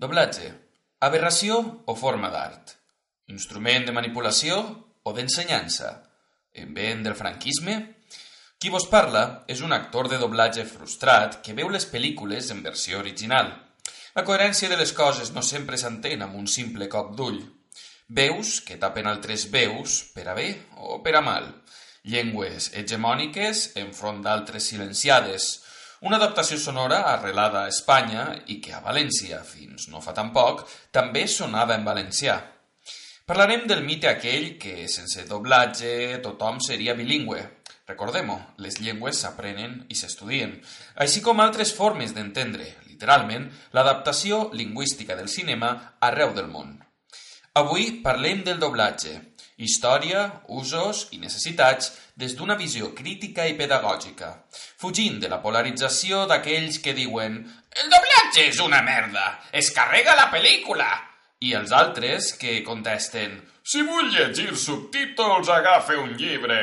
Doblatge. Aberració o forma d'art. Instrument de manipulació o d'ensenyança. Invent del franquisme? Qui vos parla és un actor de doblatge frustrat que veu les pel·lícules en versió original. La coherència de les coses no sempre s'entén amb un simple cop d'ull. Veus que tapen altres veus per a bé o per a mal. Llengües hegemòniques enfront d'altres silenciades. Una adaptació sonora arrelada a Espanya i que a València, fins no fa tan poc, també sonava en valencià. Parlarem del mite aquell que, sense doblatge, tothom seria bilingüe. Recordem-ho, les llengües s'aprenen i s'estudien, així com altres formes d'entendre, literalment, l'adaptació lingüística del cinema arreu del món. Avui parlem del doblatge, història, usos i necessitats des d'una visió crítica i pedagògica, fugint de la polarització d'aquells que diuen «El doblatge és una merda! Es carrega la pel·lícula!» i els altres que contesten «Si vull llegir subtítols, agafe un llibre!»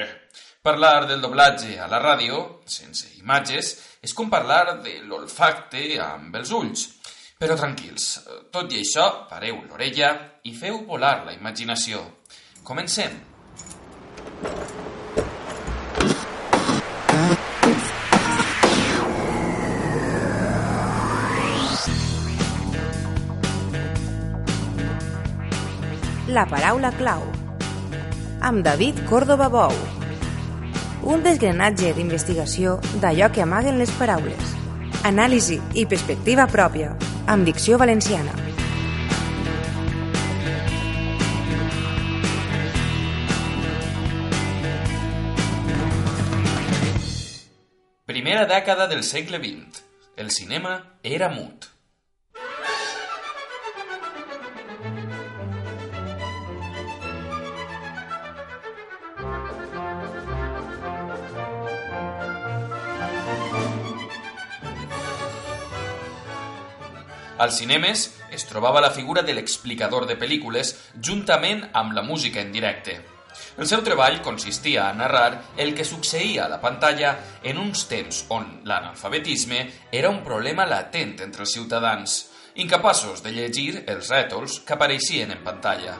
Parlar del doblatge a la ràdio, sense imatges, és com parlar de l'olfacte amb els ulls. Però tranquils, tot i això, pareu l'orella i feu volar la imaginació. Comencem. La paraula clau. Amb David Córdoba Bou. Un desgranatge d'investigació d'allò que amaguen les paraules. Anàlisi i perspectiva pròpia, amb dicció valenciana. Primera dècada del segle XX. El cinema era mut. Als cinemes es trobava la figura de l'explicador de pel·lícules juntament amb la música en directe. El seu treball consistia a narrar el que succeïa a la pantalla en uns temps on l'analfabetisme era un problema latent entre els ciutadans, incapaços de llegir els rètols que apareixien en pantalla.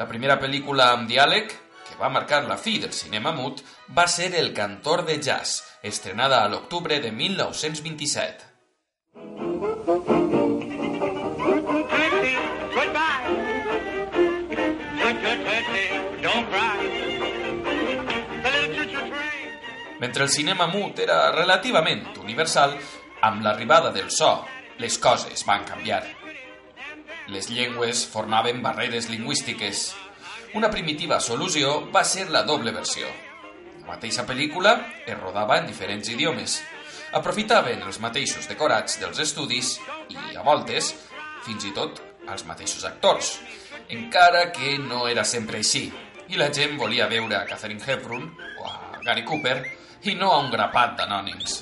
La primera pel·lícula amb diàleg, va marcar la fi del cinema mut, va ser El cantor de jazz, estrenada a l'octubre de 1927. Mentre el cinema mut era relativament universal, amb l'arribada del so, les coses van canviar. Les llengües formaven barreres lingüístiques. Una primitiva solució va ser la doble versió. La mateixa pel·lícula es rodava en diferents idiomes. Aprofitaven els mateixos decorats dels estudis i, a voltes, fins i tot els mateixos actors, encara que no era sempre així, i la gent volia veure a Catherine Hepburn o a Gary Cooper i no a un grapat d'anònims.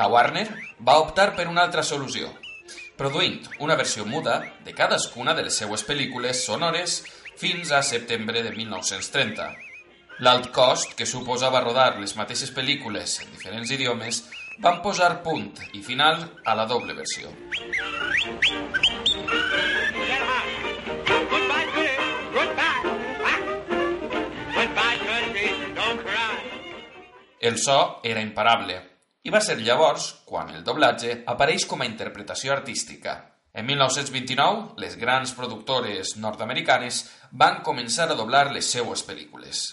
La Warner va optar per una altra solució, produint una versió muda de cadascuna de les seues pel·lícules sonores fins a setembre de 1930. L'alt cost que suposava rodar les mateixes pel·lícules en diferents idiomes van posar punt i final a la doble versió. El so era imparable i va ser llavors quan el doblatge apareix com a interpretació artística. En 1929, les grans productores nord-americanes van començar a doblar les seues pel·lícules.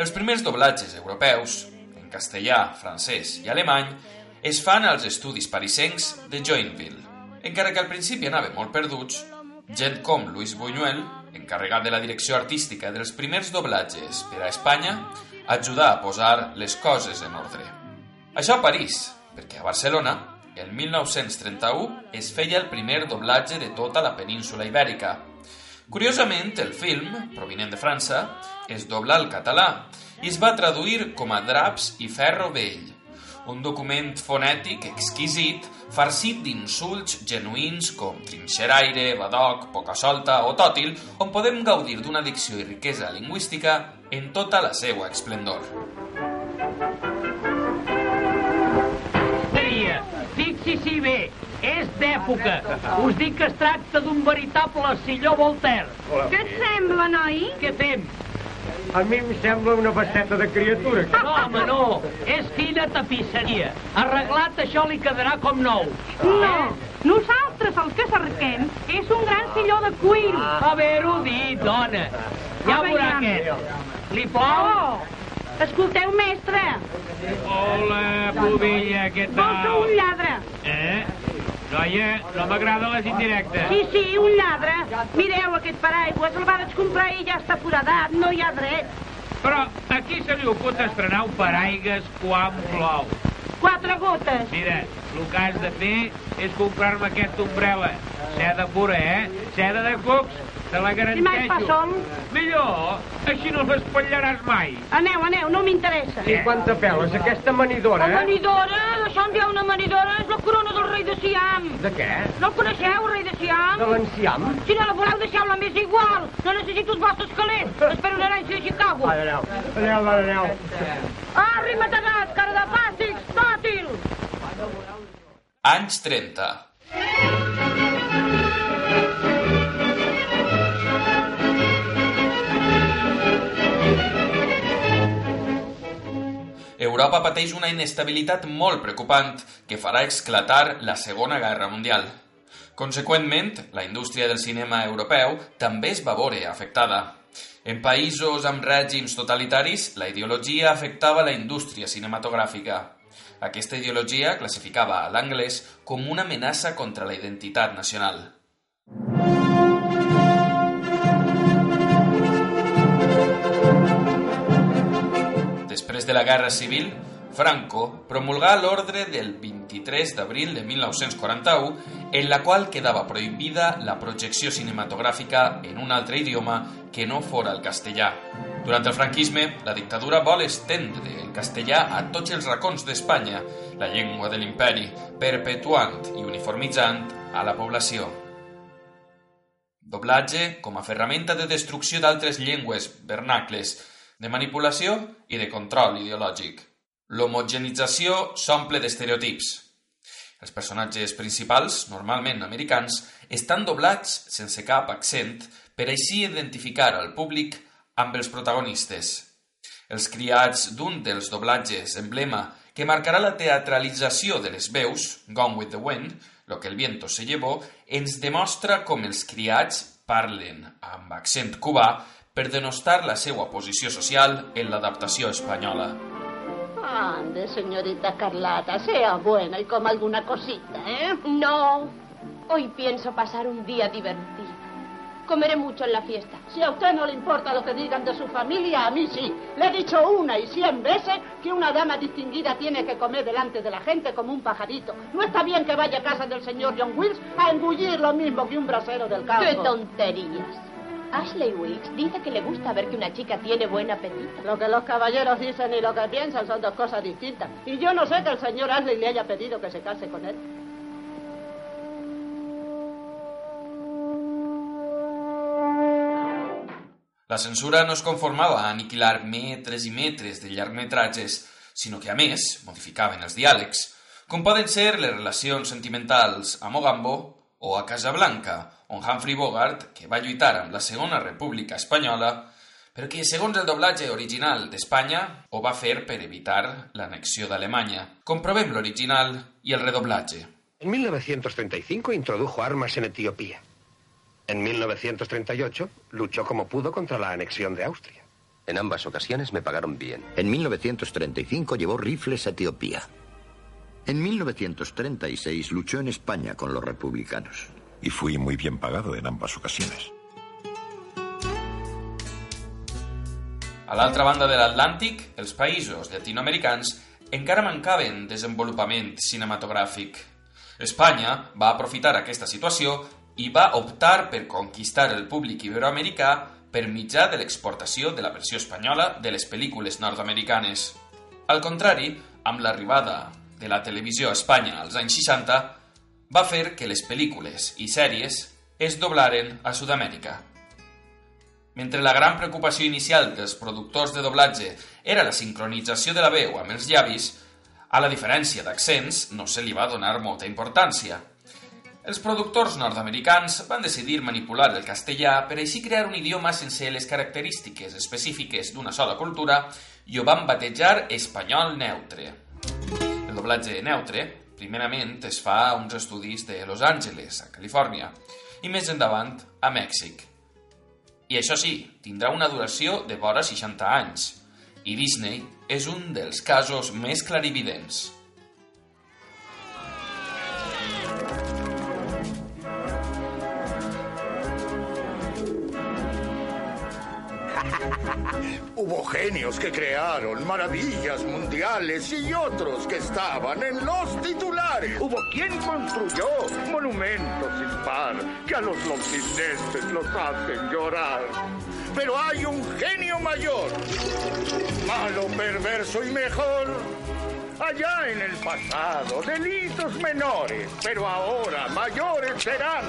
Els primers doblatges europeus, en castellà, francès i alemany, es fan als estudis parisencs de Joinville. Encara que al principi anaven molt perduts, gent com Luis Buñuel, encarregat de la direcció artística dels primers doblatges per a Espanya, ajudà a posar les coses en ordre. Això a París, perquè a Barcelona, el 1931, es feia el primer doblatge de tota la península ibèrica. Curiosament, el film, provinent de França, es dobla al català i es va traduir com a Draps i ferro vell, un document fonètic exquisit farcit d'insults genuïns com trinxeraire, badoc, poca solta o tòtil, on podem gaudir d'una dicció i riquesa lingüística en tota la seva esplendor. Fixi-s'hi bé, és d'època. Us dic que es tracta d'un veritable silló Voltaire. Què et sembla, noi? Què fem? A mi em sembla una basteta de criatura. No, home, no. És fina tapisseria. Arreglat això li quedarà com nou. No, nosaltres el que cerquem és un gran silló de cuir. Haver-ho dit, dona. Ja veurà aquest. Li plau? Oh, escolteu, mestre, Hola, pubilla, què vol que un lladre. Eh? Noia, no m'agraden les indirectes. Sí, sí, un lladre. Mireu aquest paraigües, el vaig comprar i ja està foradat, no hi ha dret. Però aquí se li ocut estrenar un paraigues quan plou. Quatre gotes. Mira, el que has de fer és comprar-me aquesta ombrella. Seda pura, eh? Seda de cucs, te la Si mai garanteixo. fa sol, Millor, així no l'espatllaràs mai. aneu, aneu, no m'interessa. I quanta peles, aquesta manidora, La eh? manidora, d'això en dieu una manidora, és la corona del rei de Siam. De què? No el coneixeu, el rei de Siam? De l'enciam? Si no la voleu, deixeu-la més igual. No necessito els vostres calents. Espero una herència de Chicago. Aneu, aneu, va, aneu. Ah, rimatanat, cara de fàstics, tòtil. Anys 30. Europa pateix una inestabilitat molt preocupant que farà esclatar la Segona Guerra Mundial. Conseqüentment, la indústria del cinema europeu també es va veure afectada. En països amb règims totalitaris, la ideologia afectava la indústria cinematogràfica. Aquesta ideologia classificava a l'anglès com una amenaça contra la identitat nacional. Després de la Guerra Civil, Franco promulgà l'ordre del 23 d'abril de 1941 en la qual quedava prohibida la projecció cinematogràfica en un altre idioma que no fora el castellà. Durant el franquisme, la dictadura vol estendre el castellà a tots els racons d'Espanya, la llengua de l'imperi, perpetuant i uniformitzant a la població. Doblatge com a ferramenta de destrucció d'altres llengües vernacles, de manipulació i de control ideològic. L'homogenització s'omple d'estereotips. Els personatges principals, normalment americans, estan doblats sense cap accent per així identificar al públic amb els protagonistes. Els criats d'un dels doblatges emblema que marcarà la teatralització de les veus, Gone with the Wind, lo que el viento se llevó, ens demostra com els criats parlen amb accent cubà per denostar la seva posició social en l'adaptació espanyola. Ande, señorita Carlata, sea buena y coma alguna cosita, ¿eh? No, hoy pienso pasar un día divertido. Comeré mucho en la fiesta. Si a usted no le importa lo que digan de su familia, a mí sí. Le he dicho una y cien veces que una dama distinguida tiene que comer delante de la gente como un pajarito. No está bien que vaya a casa del señor John Wills a engullir lo mismo que un brasero del campo. ¡Qué tonterías! Ashley Wicks dice que le gusta ver que una chica tiene buen apetito. Lo que los caballeros dicen y lo que piensan son dos cosas distintas. Y yo no sé que el señor Ashley le haya pedido que se case con él. La censura no es conformava a aniquilar metres i metres de llargmetratges, sinó que, a més, modificaven els diàlegs, com poden ser les relacions sentimentals a Mogambo o a Casablanca, on Humphrey Bogart, que va lluitar amb la Segona República Espanyola, però que, segons el doblatge original d'Espanya, ho va fer per evitar l'annexió d'Alemanya. Comprovem l'original i el redoblatge. En 1935 introdujo armas en Etiopía. En 1938 luchó como pudo contra la anexión de Austria. En ambas ocasiones me pagaron bien. En 1935 llevó rifles a Etiopía. En 1936 luchó en España con los republicanos. Y fui muy bien pagado en ambas ocasiones. A l'altra banda de l'Atlàntic, els països llatinoamericans encara mancaven desenvolupament cinematogràfic. Espanya va aprofitar aquesta situació i va optar per conquistar el públic iberoamericà per mitjà de l'exportació de la versió espanyola de les pel·lícules nord-americanes. Al contrari, amb l'arribada de la televisió a Espanya als anys 60, va fer que les pel·lícules i sèries es doblaren a Sud-amèrica. Mentre la gran preocupació inicial dels productors de doblatge era la sincronització de la veu amb els llavis, a la diferència d'accents no se li va donar molta importància. Els productors nord-americans van decidir manipular el castellà per així crear un idioma sense les característiques específiques d'una sola cultura i ho van batejar espanyol neutre. El doblatge neutre, primerament, es fa uns estudis de Los Angeles, a Califòrnia, i més endavant a Mèxic. I això sí, tindrà una duració de vora 60 anys. I Disney és un dels casos més clarividents. Hubo genios que crearon maravillas mundiales y otros que estaban en los titulares. Hubo quien construyó monumentos sin par que a los londinenses los hacen llorar. Pero hay un genio mayor, malo, perverso y mejor. Allá en el pasado, delitos menores, pero ahora mayores serán.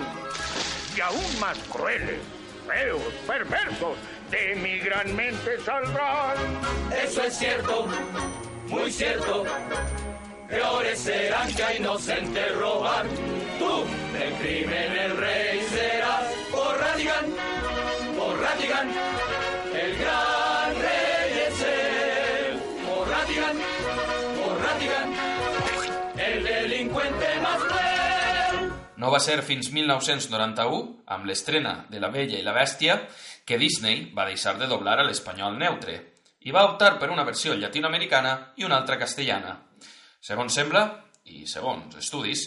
Y aún más crueles, feos, perversos, de mi gran mente saldrán. Eso es cierto, muy cierto. Peores serán que a inocentes roban. Tú, del crimen el rey serás. Por Radigan, por Radigan, el gran rey es él. Por Radigan, por Radigan, el delincuente más cruel. No va ser fins 1991, amb l'estrena de La Bella i la Bèstia, que Disney va deixar de doblar a l'espanyol neutre i va optar per una versió llatinoamericana i una altra castellana. Segons sembla, i segons estudis,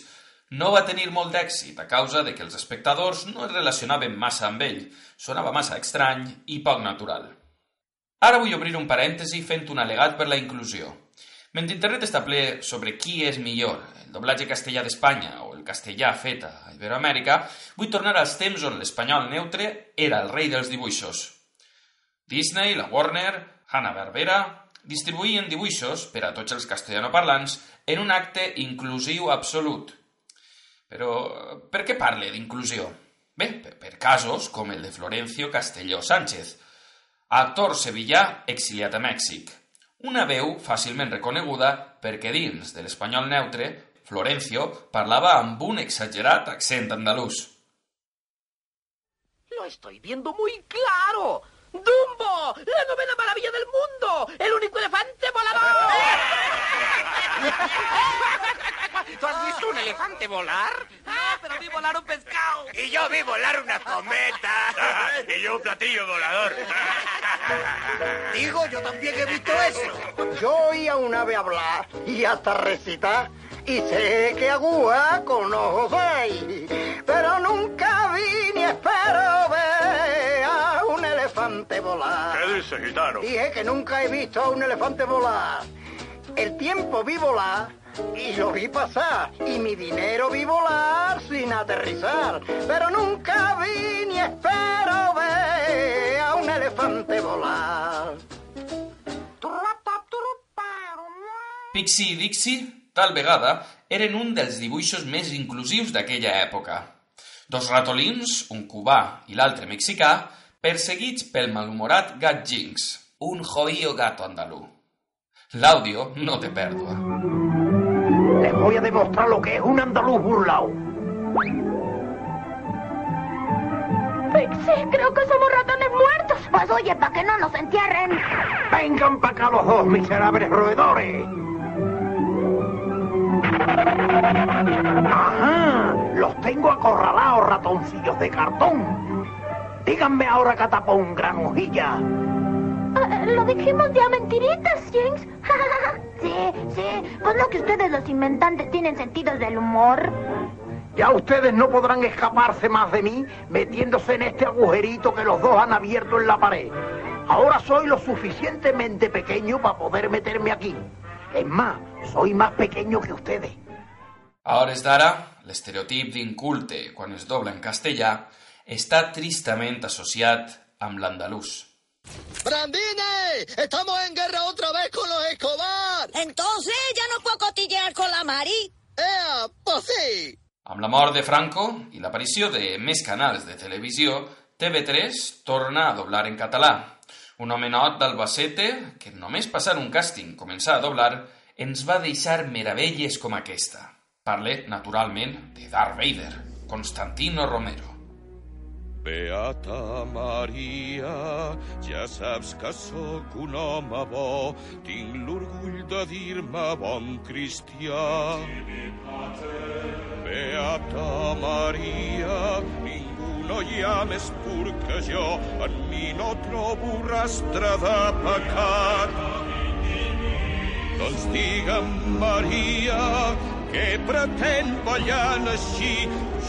no va tenir molt d'èxit a causa de que els espectadors no es relacionaven massa amb ell, sonava massa estrany i poc natural. Ara vull obrir un parèntesi fent un al·legat per la inclusió. Mentre internet està ple sobre qui és millor, el doblatge castellà d'Espanya o el castellà fet a Iberoamèrica, vull tornar als temps on l'espanyol neutre era el rei dels dibuixos. Disney, la Warner, Hanna-Barbera distribuïen dibuixos per a tots els castellanoparlants en un acte inclusiu absolut. Però per què parle d'inclusió? Bé, per casos com el de Florencio Castelló Sánchez, actor sevillà exiliat a Mèxic. Una veu fàcilment reconeguda perquè dins de l'espanyol neutre Florencio parlava amb un exagerat accent andalús. Lo estoy viendo muy claro. ¡Dumbo! ¡La novena maravilla del mundo! ¡El único elefante volador! ¿Tú has visto un elefante volar? Ah, pero vi volar un pescado. Y yo vi volar una cometa. y yo un platillo volador. Digo, yo también he visto eso. Yo oí a un ave hablar y hasta recitar. Y sé que agua con ojos hay, pero nunca vi ni espero ver a un elefante volar. ¿Qué dice, gitano? Dije que nunca he visto a un elefante volar. El tiempo vi volar y lo vi pasar. Y mi dinero vi volar sin aterrizar. Pero nunca vi ni espero ver a un elefante volar. Pixie i Dixie, tal vegada, eren un dels dibuixos més inclusius d'aquella època. Dos ratolins, un cubà i l'altre mexicà, perseguits pel malhumorat gat Jinx, un joío gato andalú. L'àudio no té pèrdua. Les voy a demostrar lo que es un andaluz burlao. Pixie, creo que somos ratones muertos. Pues oye, para que no nos entierren. Vengan para acá los dos miserables roedores. Ajá, los tengo acorralados, ratoncillos de cartón. Díganme ahora, catapón, granujilla. Lo dijimos de a mentiritas, Jinx. sí, sí. Pues no que ustedes los inventantes tienen sentidos del humor. Ya ustedes no podrán escaparse más de mí metiéndose en este agujerito que los dos han abierto en la pared. Ahora soy lo suficientemente pequeño para poder meterme aquí. Es más, soy más pequeño que ustedes. A hores d'ara, l'estereotip d'inculte quan es dobla en castellà està tristament associat amb l'andalús. ¡Brandine! ¡Estamos en guerra otra vez con los Escobar! Entonces ya no puedo cotillear con la Mari. ¡Ea! ¡Pues sí! Amb la mort de Franco i l'aparició de més canals de televisió, TV3 torna a doblar en català. Un homenot d'Albacete, que només passar un càsting començar a doblar, ens va deixar meravelles com aquesta. Parle, naturalment, de Darth Vader, Constantino Romero. Beata Maria, ja saps que sóc un home bo, tinc l'orgull de dir-me bon cristià. Beata Maria, ningú no hi ha més pur que jo, en mi no trobo rastre de pecat. Doncs digue'm, Maria, què pretén ballant així?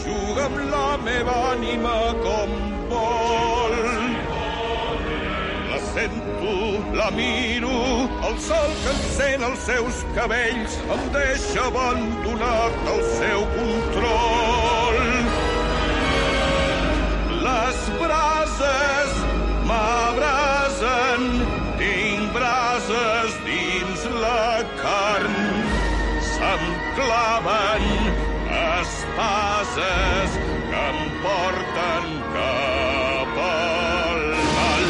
Juga amb la meva ànima com vol. La sento, la miro, el sol que encén els seus cabells em deixa abandonat al seu control. Les brases m'abrasen, tinc brases dins la carn, se'm claven espases que em porten cap al mal.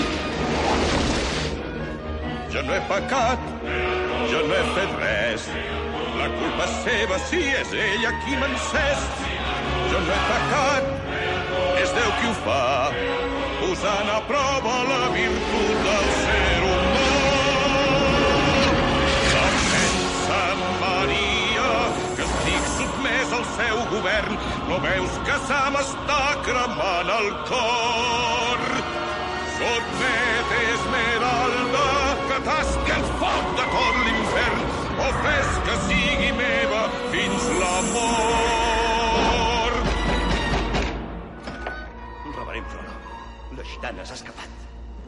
Jo no he pecat, jo no he fet res. La culpa és seva, sí, és ella qui m'ha. Jo no he pecat, és Déu qui ho fa, posant a prova la virtut seu govern. No veus que se m'està cremant el cor? Sotmet Esmeralda, que tasqui el foc de tot l'infern, o fes que sigui meva fins la mort. Reverend Frodo, la gitana s'ha escapat.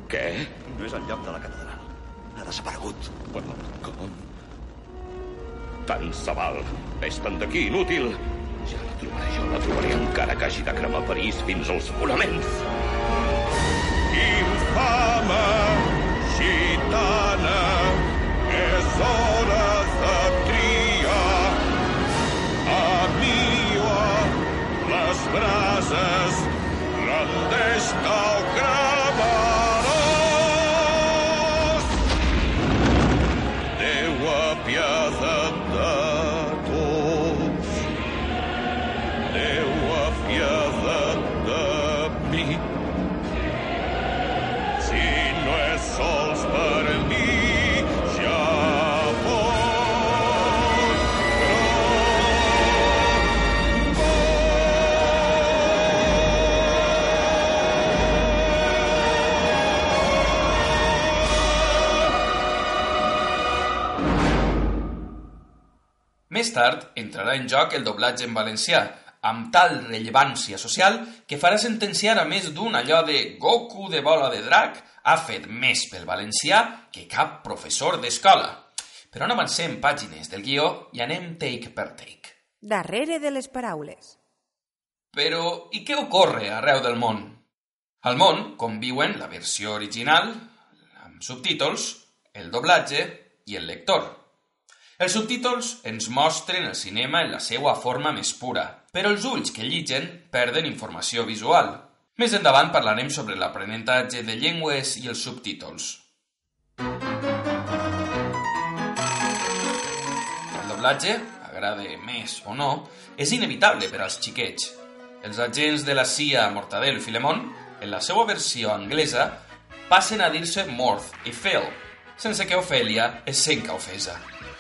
Què? No és al lloc de la catedral. Ha desaparegut. Però com? Tant se val. Vés-te'n d'aquí, inútil. Ja la trobaré jo, la trobaré encara que hagi de cremar París fins als fonaments. Infama, gitana, és hora de triar. A mi o a les brases, rendeix-te o cremaràs. Més tard entrarà en joc el doblatge en valencià, amb tal rellevància social que farà sentenciar a més d'un allò de Goku de bola de drac ha fet més pel valencià que cap professor d'escola. Però no avancem pàgines del guió i anem take per take. Darrere de les paraules. Però i què ocorre arreu del món? Al món conviuen la versió original, amb subtítols, el doblatge i el lector. Els subtítols ens mostren el cinema en la seva forma més pura, però els ulls que lligen perden informació visual. Més endavant parlarem sobre l'aprenentatge de llengües i els subtítols. El doblatge, agrade més o no, és inevitable per als xiquets. Els agents de la CIA Mortadelo i Filemón, en la seva versió anglesa, passen a dir-se Morth i Phil, sense que Ofèlia es senca ofesa.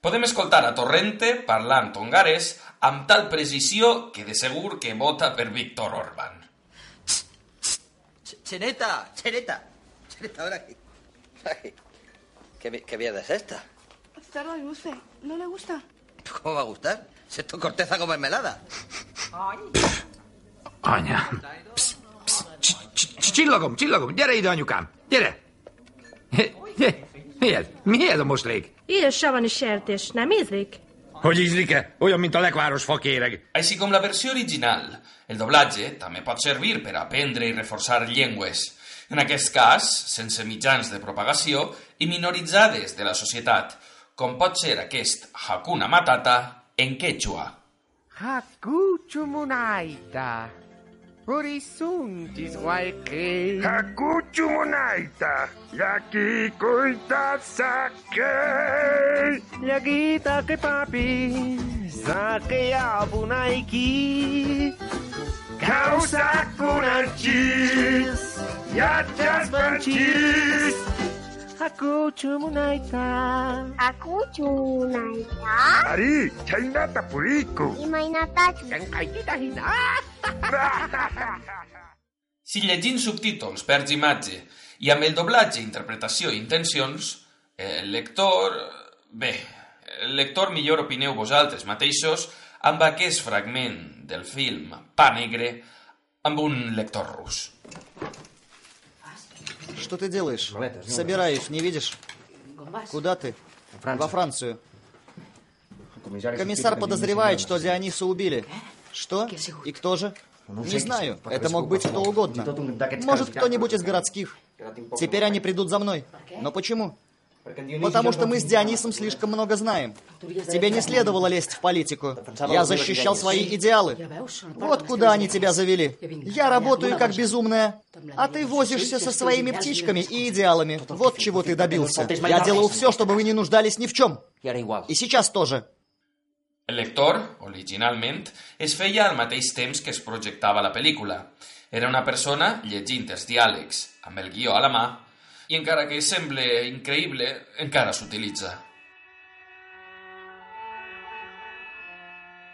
Podem escoltar a Torrente parlant hongarès amb tal precisió que de segur que vota per Víctor Orbán. Cheneta, Cheneta. Cheneta, ahora aquí. Ay, ¿Qué, qué mierda es esta? Cerdo dulce. ¿No le gusta? ¿Cómo va a gustar? Si esto es corteza con mermelada. Anya. Csi- csi- Csillagom, csillagom, gyere ide, anyukám, gyere! Mi ez? Mi ez a moslék? Édes savanyú sertés, nem ízlik? Hogy ízlik-e? Olyan, mint a lekváros fakéreg. Així com la versió original, el doblatge també pot servir per aprendre i reforçar llengües. En aquest cas, sense mitjans de propagació i minoritzades de la societat, com pot ser aquest Hakuna Matata en quechua. Pretty soon, this wild Hakuchu monaita, yaki kuita sake. Yaki take papi, sake abunaiki. Kausa kunanchis, yachas. Hakuchu munaita. Hakuchu munaita. Ari, chainata puriku. Imainata Enkaitita hina. Si llegint subtítols perds imatge i amb el doblatge, interpretació i intencions, el lector... Bé, el lector millor opineu vosaltres mateixos amb aquest fragment del film Pa Negre amb un lector rus. Что ты делаешь? Собираюсь, не видишь? Куда ты? Во Францию. Комиссар подозревает, что Диониса убили. Что? И кто же? Не знаю. Это мог быть кто угодно. Может, кто-нибудь из городских. Теперь они придут за мной. Но почему? Потому что мы с Дионисом слишком много знаем. Тебе не следовало лезть в политику. Я защищал свои идеалы. Вот куда они тебя завели. Я работаю как безумная, а ты возишься со своими птичками и идеалами. Вот чего ты добился. Я делал все, чтобы вы не нуждались ни в чем. И сейчас тоже. El lector, originalment, es feia al mateix temps que es projectava la pel·lícula. Era una persona llegint els diàlegs amb el guió a la mà i encara que semble increïble, encara s'utilitza.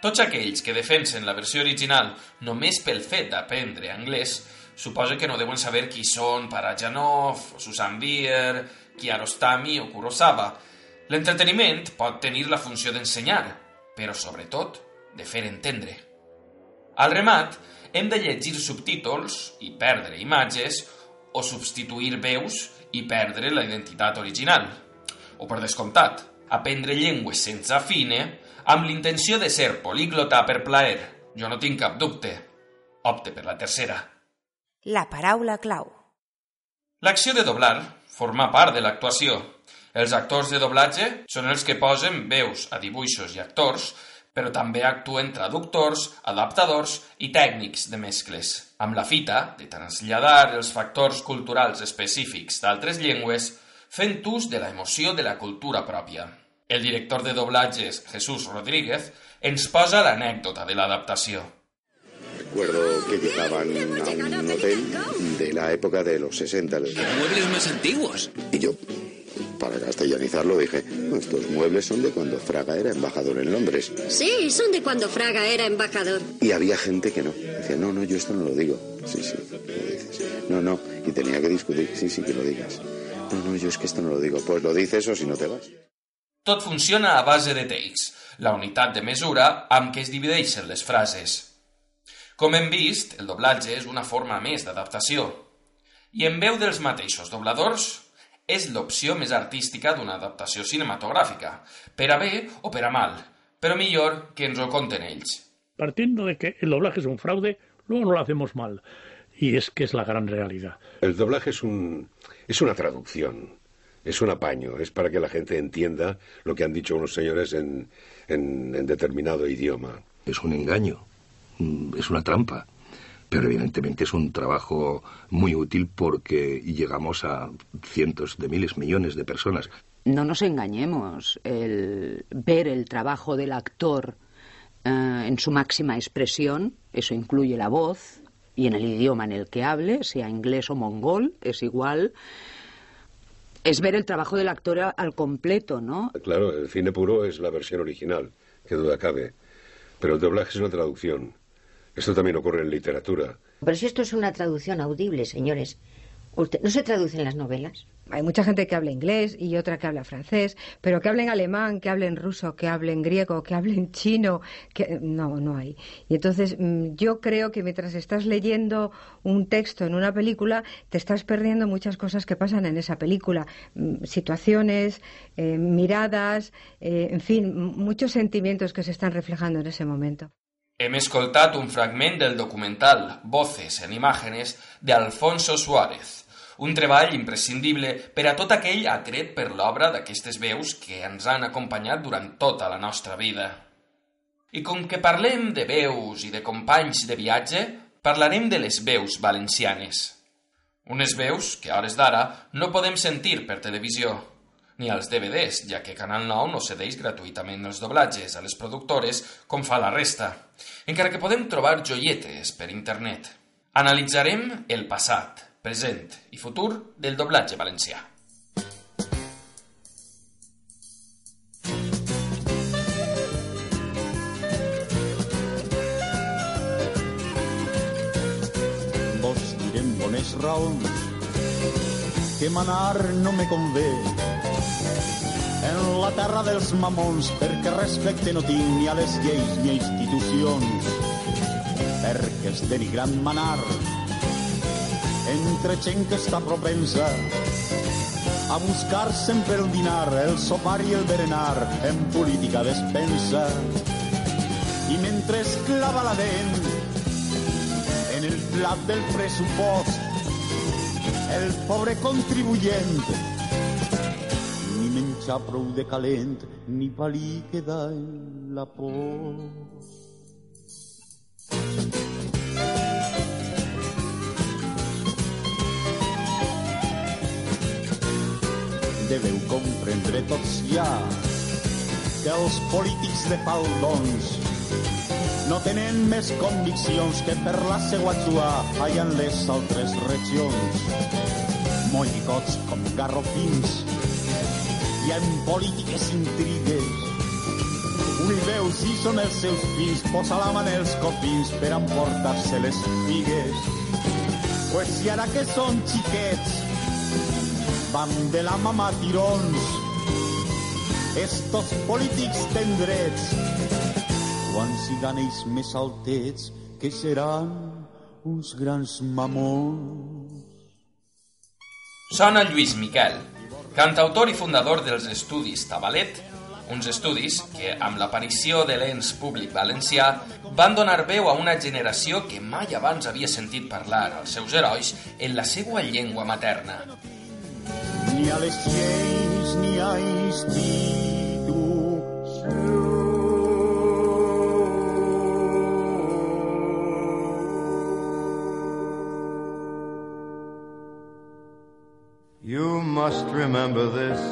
Tots aquells que defensen la versió original només pel fet d'aprendre anglès suposa que no deuen saber qui són Parajanov, Susan Bier, Kiarostami o Kurosawa. L'entreteniment pot tenir la funció d'ensenyar, però sobretot de fer entendre. Al remat, hem de llegir subtítols i perdre imatges o substituir veus i perdre la identitat original. O, per descomptat, aprendre llengües sense afine amb l'intenció de ser políglota per plaer. Jo no tinc cap dubte. Opte per la tercera. La paraula clau. L'acció de doblar forma part de l'actuació. Els actors de doblatge són els que posen veus a dibuixos i actors, però també actuen traductors, adaptadors i tècnics de mescles, amb la fita de traslladar els factors culturals específics d'altres llengües fent ús de la emoció de la cultura pròpia. El director de doblatges, Jesús Rodríguez, ens posa l'anècdota de l'adaptació. Recuerdo que llegaban a un hotel de la época de los 60. Muebles más antiguos. Y yo, para castellanizarlo, dije, estos muebles son de cuando Fraga era embajador en Londres. Sí, son de cuando Fraga era embajador. Y había gente que no. Decía, no, no, yo esto no lo digo. Sí, sí, lo dices. No, no. Y tenía que discutir. Sí, sí, que lo digas. No, no, yo es que esto no lo digo. Pues lo dices o si no te vas. Tot funciona a base de takes, la unitat de mesura amb què es divideixen les frases. Com hem vist, el doblatge és una forma més d'adaptació. I en veu dels mateixos dobladors, és l'opció més artística d'una adaptació cinematogràfica, per a bé o per a mal, però millor que ens ho conten ells. Partiendo de que el doblaje es un fraude, luego no lo hacemos mal. Y es que es la gran realidad. El doblaje es un es una traducción, es un apaño, es para que la gente entienda lo que han dicho unos señores en, en, en determinado idioma. Es un engaño, es una trampa, pero evidentemente es un trabajo muy útil porque llegamos a cientos de miles, millones de personas. No nos engañemos, el ver el trabajo del actor eh, en su máxima expresión, eso incluye la voz, y en el idioma en el que hable, sea inglés o mongol, es igual. Es ver el trabajo del actor al completo, ¿no? Claro, el cine puro es la versión original, que duda cabe. Pero el doblaje es una traducción. Esto también ocurre en literatura. Pero si esto es una traducción audible, señores. Usted, ¿No se traducen las novelas? Hay mucha gente que habla inglés y otra que habla francés, pero que hablen alemán, que hablen ruso, que hablen griego, que hablen chino, que no, no hay. Y entonces mm, yo creo que mientras estás leyendo un texto en una película, te estás perdiendo muchas cosas que pasan en esa película, Mm, situaciones, eh, miradas, eh, en fin, muchos sentimientos que se están reflejando en ese momento. Hem escoltat un fragment del documental Voces en Imàgenes d'Alfonso Suárez, un treball imprescindible per a tot aquell atret per l'obra d'aquestes veus que ens han acompanyat durant tota la nostra vida. I com que parlem de veus i de companys de viatge, parlarem de les veus valencianes. Unes veus que a hores d'ara no podem sentir per televisió, ni als DVDs, ja que Canal 9 no cedeix gratuïtament els doblatges a les productores com fa la resta, encara que podem trobar joietes per internet. Analitzarem el passat, present i futur del doblatge valencià. Vos diré amb bones raons que manar no me convé en la terra dels mamons perquè respecte no tinc ni a les lleis ni a institucions perquè és denigrant manar. Entre gent que està propensa a buscar sempre el dinar, el sopar i el berenar en política despensa. I mentre es clava la dent en el plat del pressupost el pobre contribuyent menjar prou de calent ni palí queda en la por deveu comprendre tots ja que els polítics de faldons no tenen més conviccions que per la seua xua allà en les altres regions. Mollicots com garrofins i en polítiques intrigues. Veu, si són els seus fills, posa la mà en els copins per emportar-se les figues. Pues si ara que són xiquets van de la mama tirons, estos polítics tenen drets quan sigan ells més altets que seran uns grans mamons. Sona Lluís Miquel, cantautor i fundador dels estudis Tabalet, uns estudis que, amb l'aparició de l'ens públic valencià, van donar veu a una generació que mai abans havia sentit parlar als seus herois en la seva llengua materna. Ni a les lleis ni a You must remember this.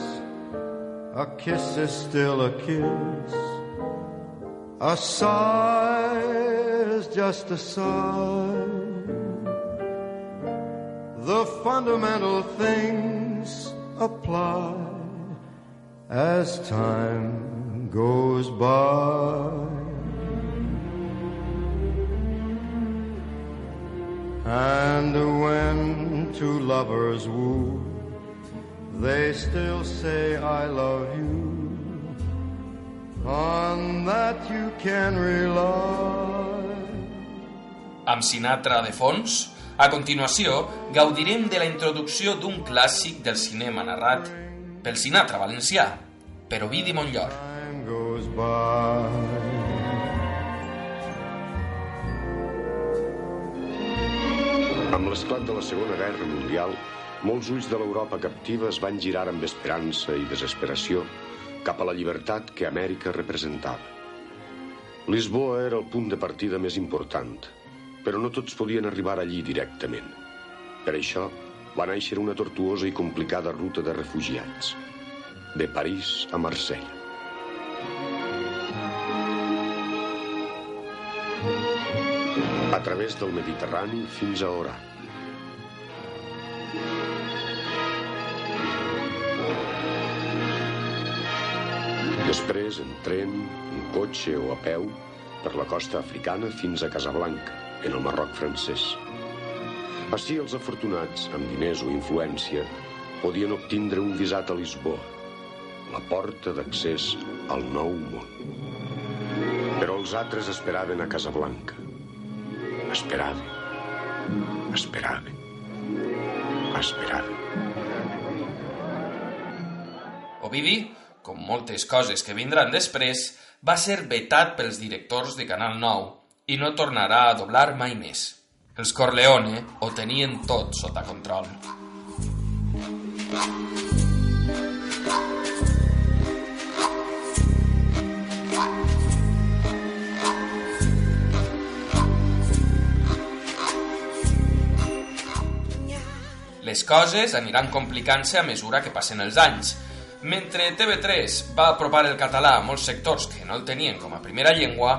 A kiss is still a kiss. A sigh is just a sigh. The fundamental things apply as time goes by. And when two lovers woo, they still say I love you. On that you can rely. Amb Sinatra de fons, a continuació gaudirem de la introducció d'un clàssic del cinema narrat pel Sinatra valencià, per Ovidi Montllor. goes by. Amb l'esclat de la Segona Guerra Mundial, molts ulls de l'Europa captiva es van girar amb esperança i desesperació cap a la llibertat que Amèrica representava. Lisboa era el punt de partida més important, però no tots podien arribar allí directament. Per això va néixer una tortuosa i complicada ruta de refugiats, de París a Marsella. A través del Mediterrani fins a Orà. Després, en tren, en cotxe o a peu, per la costa africana fins a Casablanca, en el Marroc francès. Així els afortunats, amb diners o influència, podien obtindre un visat a Lisboa, la porta d'accés al nou món. Però els altres esperaven a Casablanca. Esperaven, esperaven, esperaven. Ovidi, com moltes coses que vindran després, va ser vetat pels directors de Canal 9 i no tornarà a doblar mai més. Els Corleone ho tenien tot sota control. Les coses aniran complicant-se a mesura que passen els anys. Mentre TV3 va apropar el català a molts sectors que no el tenien com a primera llengua,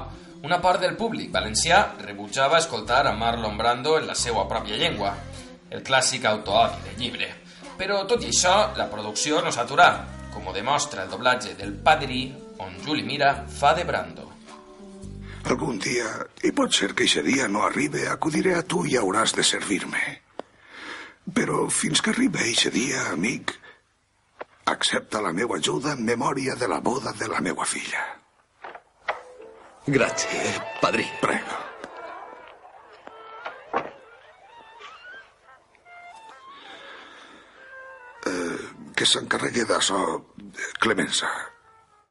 una part del públic valencià rebutjava escoltar a Marlon Brando en la seva pròpia llengua, el clàssic autoodi de llibre. Però, tot i això, la producció no s'aturà, com ho demostra el doblatge del Padrí, on Juli Mira fa de Brando. Algun dia, i pot ser que aquest dia no arribi, acudiré a tu i hauràs de servir-me. Però fins que arribi aquest dia, amic, accepta la meva ajuda en memòria de la boda de la meva filla. Gràcies, padrí. Prego. Eh, que s'encarregui d'això Clemença.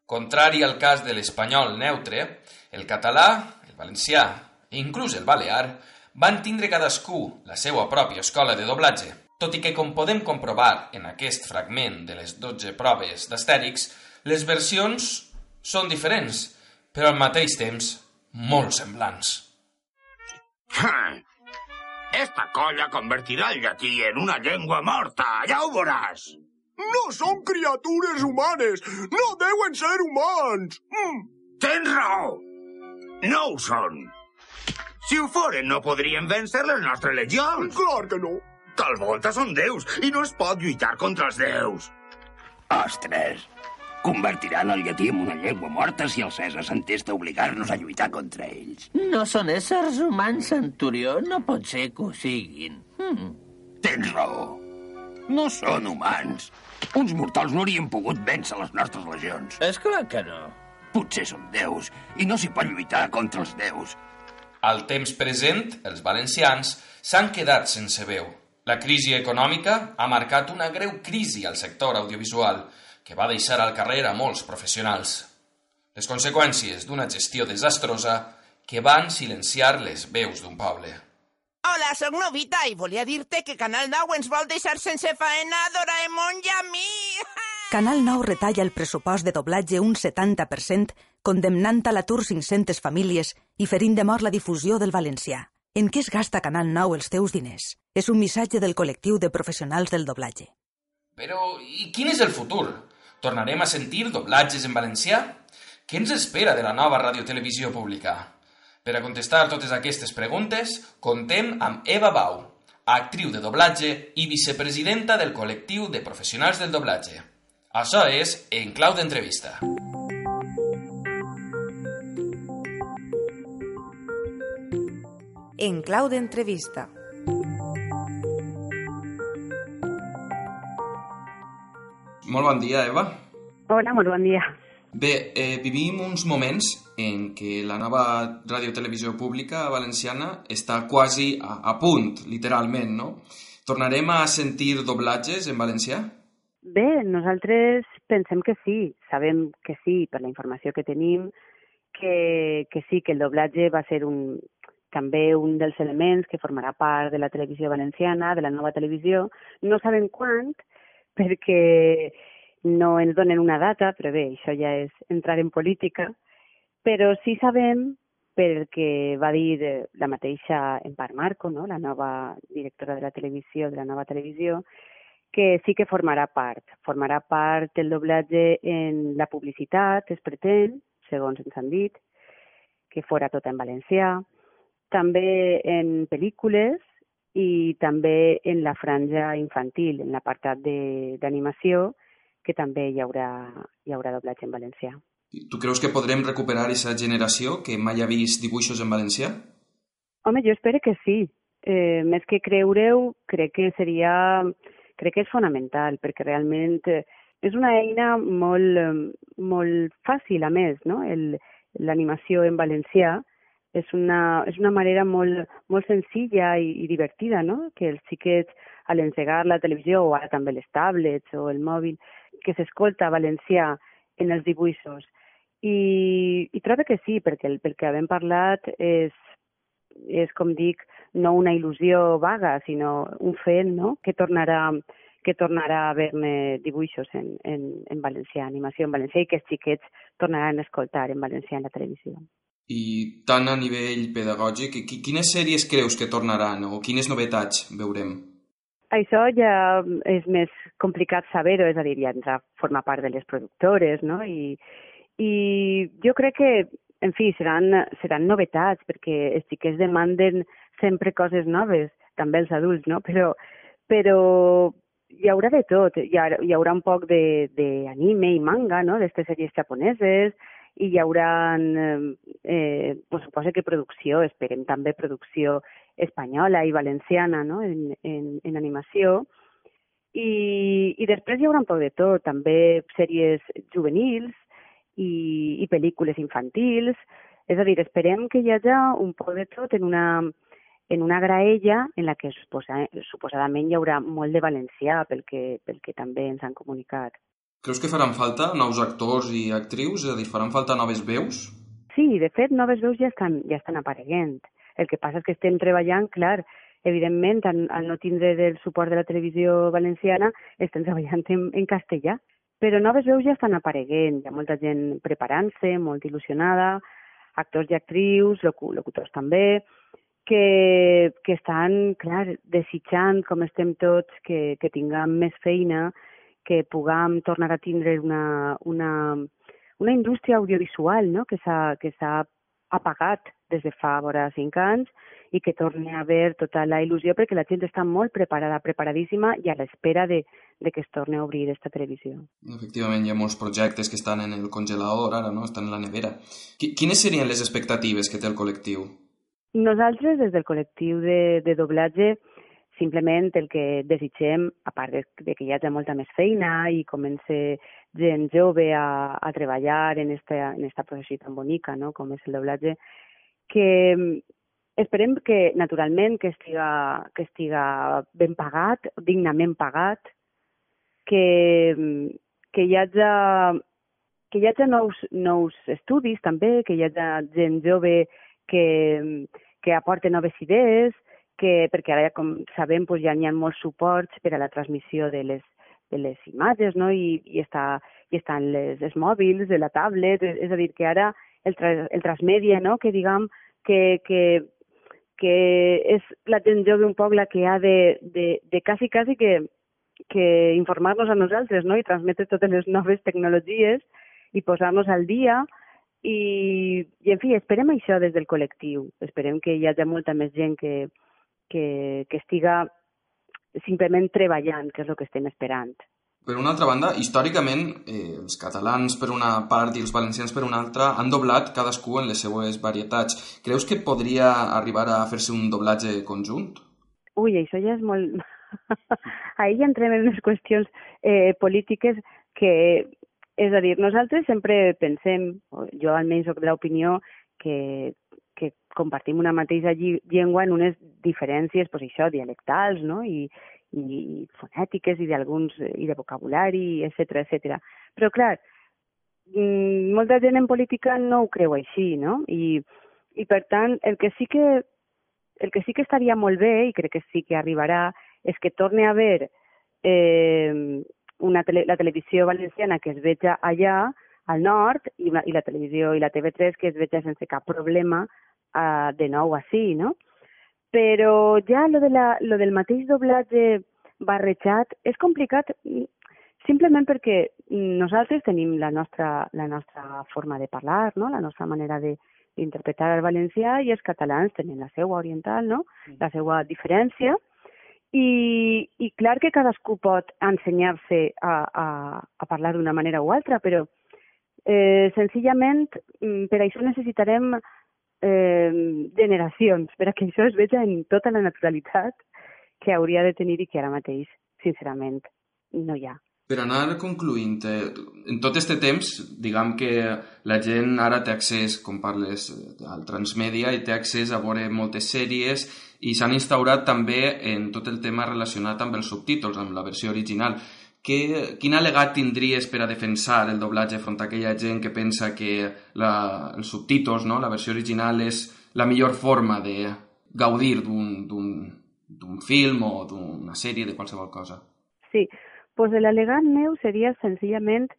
Contrari al cas de l'espanyol neutre, el català, el valencià i inclús el balear van tindre cadascú la seva pròpia escola de doblatge, tot i que, com podem comprovar en aquest fragment de les 12 proves d'astèrics, les versions són diferents, però al mateix temps molt semblants. Esta colla convertirà el llatí en una llengua morta, ja ho veuràs. No són criatures humanes! No deuen ser humans! Mm. Tens raó! No ho són. Si ho foren, no podrien vèncer les nostres legions. Clar que no. Tal volta són déus i no es pot lluitar contra els déus. Ostres, convertiran el llatí en una llengua morta si el César s'entesta a obligar-nos a lluitar contra ells. No són éssers humans, Centurió. No pot ser que ho siguin. Hmm. Tens raó. No són humans. Uns mortals no haurien pogut vèncer les nostres legions. És clar que no. Potser són déus i no s'hi pot lluitar contra els déus. Al temps present, els valencians s'han quedat sense veu. La crisi econòmica ha marcat una greu crisi al sector audiovisual, que va deixar al carrer a molts professionals. Les conseqüències d'una gestió desastrosa que van silenciar les veus d'un poble. Hola, sóc Novita i volia dir-te que Canal 9 ens vol deixar sense faena a Doraemon i a mi. Canal 9 retalla el pressupost de doblatge un 70%, condemnant a l'atur 500 famílies i ferint de mort la difusió del valencià. En què es gasta Canal 9 els teus diners? És un missatge del col·lectiu de professionals del doblatge. Però, i quin és el futur? Tornarem a sentir doblatges en valencià? Què ens espera de la nova radiotelevisió pública? Per a contestar totes aquestes preguntes, contem amb Eva Bau, actriu de doblatge i vicepresidenta del col·lectiu de professionals del doblatge. Això és En Clau d'Entrevista. En clau d'entrevista. Molt bon dia, Eva. Hola, molt bon dia. Bé, eh, vivim uns moments en què la nova radiotelevisió pública valenciana està quasi a, a punt, literalment, no? Tornarem a sentir doblatges en valencià? Bé, nosaltres pensem que sí, sabem que sí, per la informació que tenim, que, que sí, que el doblatge va ser un, també un dels elements que formarà part de la televisió valenciana, de la nova televisió. No sabem quant, perquè no ens donen una data, però bé, això ja és entrar en política, però sí sabem perquè va dir eh, la mateixa Empar Marco, no? la nova directora de la televisió, de la nova televisió, que sí que formarà part. Formarà part el doblatge en la publicitat, es pretén, segons ens han dit, que fora tot en valencià, també en pel·lícules i també en la franja infantil, en l'apartat de- d'animació, que també hi haurà, hi haurà doblatge en valencià. Tu creus que podrem recuperar aquesta generació que mai ha vist dibuixos en valencià? Home, jo espero que sí. Eh, més que creure-ho, crec que seria... Crec que és fonamental, perquè realment eh, és una eina molt, molt fàcil, a més, no? El- L'animació en valencià és una, és una manera molt, molt senzilla i, i divertida, no? Que els xiquets, a l'engegar la televisió, o ara també les tablets o el mòbil, que s'escolta valencià en els dibuixos. I, i trobo que sí, perquè el, pel que havem parlat és, és, com dic, no una il·lusió vaga, sinó un fet no? que tornarà que tornarà a haver-ne dibuixos en, en, en valencià, animació en valencià, i que els xiquets tornaran a escoltar en valencià en la televisió. I tant a nivell pedagògic, qui- quines sèries creus que tornaran o quines novetats veurem? Això ja és més complicat saber-ho, és a dir, ja entra a formar part de les productores, no? I, i jo crec que, en fi, seran, seran novetats, perquè els xiquets demanden sempre coses noves, també els adults, no? Però, però hi haurà de tot. Hi haurà, hi haurà un poc d'anime i manga, no?, d'aquestes sèries japoneses, i hi haurà, eh, pues, suposo que producció, esperem també producció espanyola i valenciana, no?, en, en, en animació. I, I després hi haurà un poc de tot, també sèries juvenils i, i pel·lícules infantils. És a dir, esperem que hi hagi un poc de tot en una, en una graella en la que suposa, suposadament hi haurà molt de valencià pel que, pel que també ens han comunicat. Creus que faran falta nous actors i actrius? És a dir, faran falta noves veus? Sí, de fet, noves veus ja estan, ja estan apareguent. El que passa és que estem treballant, clar, evidentment, al, al no tindre del suport de la televisió valenciana, estem treballant en, en castellà. Però noves veus ja estan apareguent, hi ha molta gent preparant-se, molt il·lusionada, actors i actrius, locu locutors també, que, que estan, clar, desitjant, com estem tots, que, que tinguem més feina, que puguem tornar a tindre una, una, una indústria audiovisual no? que s'ha apagat des de fa vora cinc anys i que torni a haver tota la il·lusió perquè la gent està molt preparada, preparadíssima i a l'espera de, de que es torni a obrir aquesta televisió. Efectivament, hi ha molts projectes que estan en el congelador ara, no? Estan en la nevera. Qui- Quines serien les expectatives que té el col·lectiu? Nosaltres, des del col·lectiu de, de doblatge, simplement el que desitgem, a part de, de que hi hagi molta més feina i comence gent jove a, a treballar en esta, en esta professió tan bonica no? com és el doblatge, que mm, esperem que, naturalment, que estiga, que estiga ben pagat, dignament pagat, que, mm, que hi hagi que hi hagi nous, nous estudis també, que hi hagi gent jove que, que aporte noves idees, que, perquè ara, com sabem, doncs ja n'hi ha molts suports per a la transmissió de les, de les imatges, no? I, i, està, i estan les, els mòbils, de la tablet, és a dir, que ara el, tra, el transmèdia, no? que diguem que, que, que és la gent jove un poc la que ha de, de, de quasi, quasi que, que informar-nos a nosaltres no? i transmetre totes les noves tecnologies i posar-nos al dia i, i, en fi, esperem això des del col·lectiu. Esperem que hi hagi molta més gent que, que, que estiga simplement treballant, que és el que estem esperant. Per una altra banda, històricament, eh, els catalans per una part i els valencians per una altra han doblat cadascú en les seues varietats. Creus que podria arribar a fer-se un doblatge conjunt? Ui, això ja és molt... Ahir ja entrem en unes qüestions eh, polítiques que, és a dir, nosaltres sempre pensem, jo almenys soc de l'opinió, que compartim una mateixa llengua en unes diferències, pues això, dialectals, no?, i, i fonètiques i d'alguns i de vocabulari, etc etc. Però clar, mm, molta gent en política no ho creu així, no? I, i per tant, el que sí que el que sí que estaria molt bé, i crec que sí que arribarà, és que torni a haver eh, una tele, la televisió valenciana que es veja allà, al nord, i, una, i la televisió i la TV3 que es veja sense cap problema uh, de nou així, no? Però ja lo, de la, lo del mateix doblatge barrejat és complicat. simplement perquè nosaltres tenim la nostra, la nostra forma de parlar, no? la nostra manera de, d'interpretar el valencià i els catalans tenen la seva oriental, no? la seva diferència, i, i clar que cadascú pot ensenyar-se a, a, a parlar d'una manera o altra, però eh, senzillament mm, per això necessitarem eh, generacions, per a que això es veja en tota la naturalitat que hauria de tenir i que ara mateix, sincerament, no hi ha. Per anar concluint, eh, en tot aquest temps, diguem que la gent ara té accés, com parles, eh, al transmèdia i té accés a veure moltes sèries i s'han instaurat també en tot el tema relacionat amb els subtítols, amb la versió original. Que, quin al·legat tindries per a defensar el doblatge front a aquella gent que pensa que la, els subtítols, no? la versió original, és la millor forma de gaudir d'un film o d'una sèrie, de qualsevol cosa? Sí, pues l'al·legat meu seria senzillament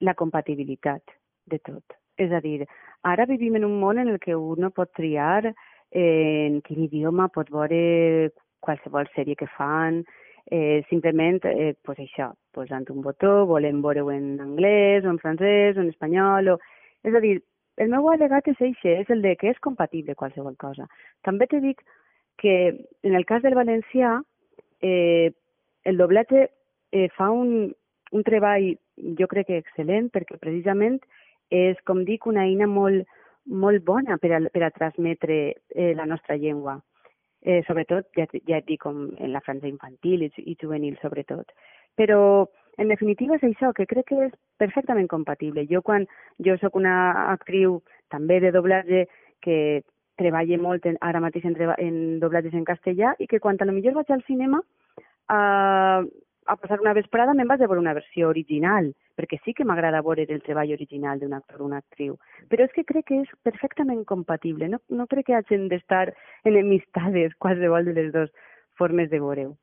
la compatibilitat de tot. És a dir, ara vivim en un món en el que un pot triar eh, en quin idioma pot veure qualsevol sèrie que fan, eh, simplement, eh, pues això, posant un botó, volem veure-ho en anglès, o en francès, o en espanyol, o... És a dir, el meu al·legat és això, és el de que és compatible qualsevol cosa. També te dic que en el cas del valencià, eh, el doblatge eh, fa un, un treball, jo crec que excel·lent, perquè precisament és, com dic, una eina molt, molt bona per a, per a transmetre eh, la nostra llengua. Eh, sobretot, ja, ja et dic, com en la franja infantil i, i juvenil, sobretot. Però, en definitiva, és això, que crec que és perfectament compatible. Jo, quan jo sóc una actriu també de doblatge que treballa molt en, ara mateix en, en doblatges en castellà i que quan a lo millor vaig al cinema eh, a passar una vesprada me'n vaig a veure una versió original, perquè sí que m'agrada veure el treball original d'un actor o una actriu. Però és que crec que és perfectament compatible. No, no crec que hagin d'estar enemistades qualsevol de les dues formes de veure-ho.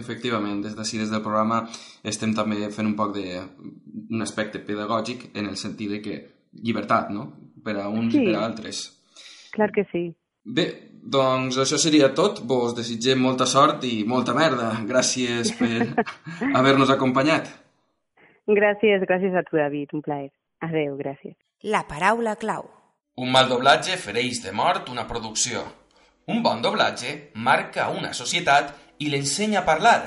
Efectivament, des d'ací, des del programa, estem també fent un poc de un aspecte pedagògic en el sentit de que llibertat, no?, per a uns sí. i per a altres. Clar que sí. Bé, doncs això seria tot. Vos desitgem molta sort i molta merda. Gràcies per haver-nos acompanyat. Gràcies, gràcies a tu, David. Un plaer. Adeu, gràcies. La paraula clau. Un mal doblatge fereix de mort una producció. Un bon doblatge marca una societat i l'ensenya a parlar.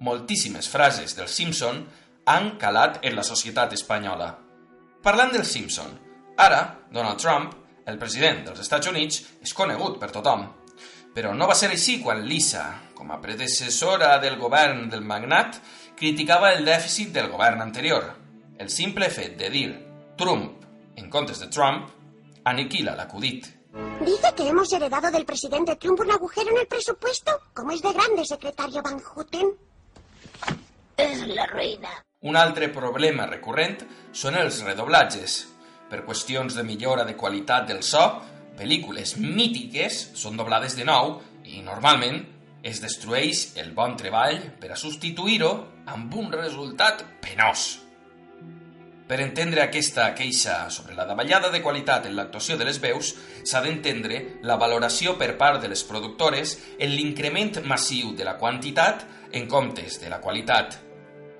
Moltíssimes frases del Simpson han calat en la societat espanyola. Parlant del Simpson, ara Donald Trump el president dels Estats Units és conegut per tothom. Però no va ser així quan Lisa, com a predecessora del govern del magnat, criticava el dèficit del govern anterior. El simple fet de dir Trump en comptes de Trump aniquila l'acudit. Dice que hemos heredado del presidente Trump un agujero en el presupuesto. ¿Cómo es de grande, secretario Van Houten? Es la ruïna. Un altre problema recurrent són els redoblatges. Per qüestions de millora de qualitat del so, pel·lícules mítiques són doblades de nou i normalment es destrueix el bon treball per a substituir-ho amb un resultat penós. Per entendre aquesta queixa sobre la davallada de qualitat en l'actuació de les veus, s'ha d'entendre la valoració per part de les productores en l'increment massiu de la quantitat en comptes de la qualitat.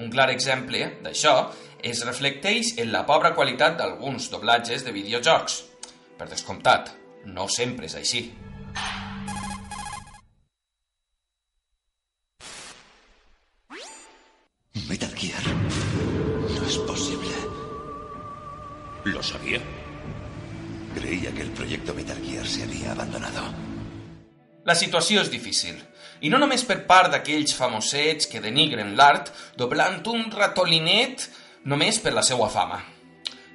Un clar exemple d'això es reflecteix en la pobra qualitat d'alguns doblatges de videojocs. Per descomptat, no sempre és així. Metal Gear. No es posible. ¿Lo sabía? Creía que el proyecto Metal Gear se había abandonado. La situació és difícil, i no només per part d'aquells famosets que denigren l'art doblant un ratolinet només per la seva fama.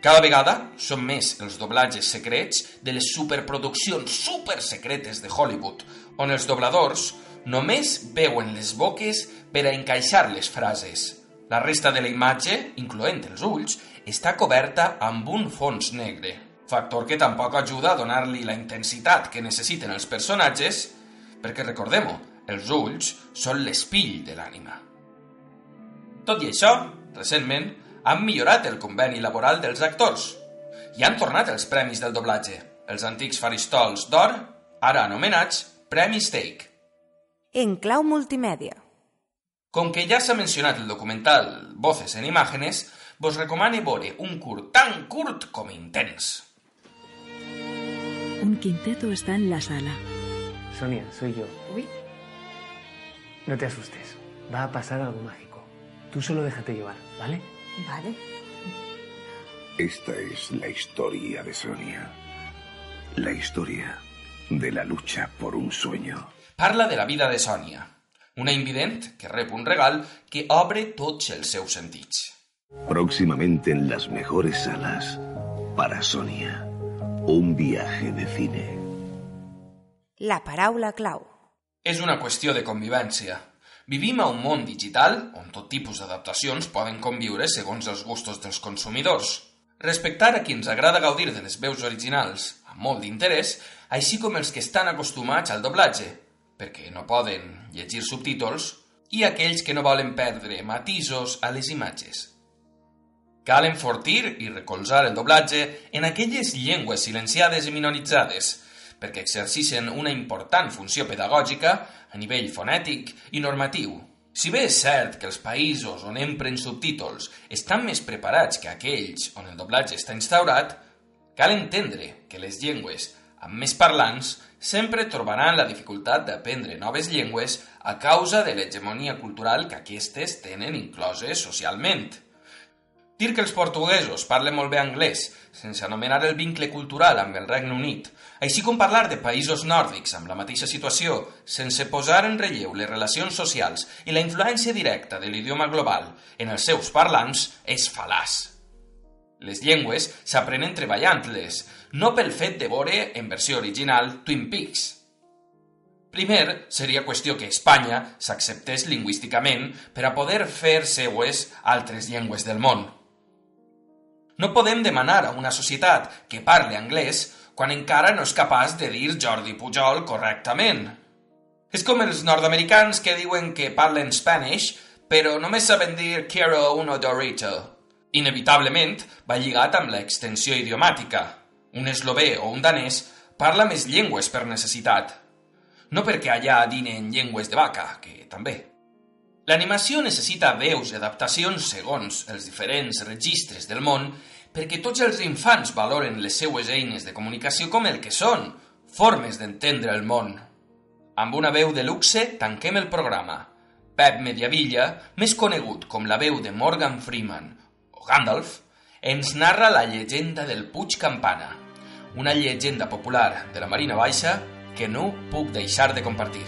Cada vegada són més els doblatges secrets de les superproduccions supersecretes de Hollywood, on els dobladors només veuen les boques per a encaixar les frases. La resta de la imatge, incloent els ulls, està coberta amb un fons negre, factor que tampoc ajuda a donar-li la intensitat que necessiten els personatges, perquè recordem-ho, els ulls són l'espill de l'ànima. Tot i això, recentment, han millorat el conveni laboral dels actors i han tornat els premis del doblatge, els antics faristols d'or, ara anomenats Premi Steak. En clau multimèdia. Com que ja s'ha mencionat el documental Voces en Imágenes, vos recomane veure un curt tan curt com intens. Un quinteto está en la sala. Sonia, soy yo. Uy. No te asustes. Va a pasar algo mágico. Tú solo déjate llevar, ¿vale? Vale. Esta es la historia de Sonia. La historia de la lucha por un sueño. Parla de la vida de Sònia, una invident que rep un regal que obre tots els seus sentits. Próximamente en las mejores salas, para Sonia, un viaje de cine. La paraula clau. És una qüestió de convivència. Vivim a un món digital on tot tipus d'adaptacions poden conviure segons els gustos dels consumidors. Respectar a qui ens agrada gaudir de les veus originals amb molt d'interès, així com els que estan acostumats al doblatge, perquè no poden llegir subtítols, i aquells que no volen perdre matisos a les imatges. Cal enfortir i recolzar el doblatge en aquelles llengües silenciades i minoritzades, perquè exercixen una important funció pedagògica a nivell fonètic i normatiu. Si bé és cert que els països on empren subtítols estan més preparats que aquells on el doblatge està instaurat, cal entendre que les llengües amb més parlants sempre trobaran la dificultat d'aprendre noves llengües a causa de l'hegemonia cultural que aquestes tenen incloses socialment. Dir que els portuguesos parlen molt bé anglès, sense anomenar el vincle cultural amb el Regne Unit, així com parlar de països nòrdics amb la mateixa situació, sense posar en relleu les relacions socials i la influència directa de l'idioma global en els seus parlants, és fal·laç. Les llengües s'aprenen treballant-les, no pel fet de veure en versió original Twin Peaks. Primer, seria qüestió que Espanya s'acceptés lingüísticament per a poder fer seues altres llengües del món. No podem demanar a una societat que parli anglès quan encara no és capaç de dir Jordi Pujol correctament. És com els nord-americans que diuen que parlen Spanish, però només saben dir quiero uno dorito. Inevitablement va lligat amb l'extensió idiomàtica. Un eslové o un danès parla més llengües per necessitat. No perquè allà dinen llengües de vaca, que també. L'animació necessita veus i adaptacions segons els diferents registres del món perquè tots els infants valoren les seues eines de comunicació com el que són, formes d'entendre el món. Amb una veu de luxe tanquem el programa. Pep Mediavilla, més conegut com la veu de Morgan Freeman o Gandalf, ens narra la llegenda del Puig Campana, una llegenda popular de la Marina Baixa que no puc deixar de compartir.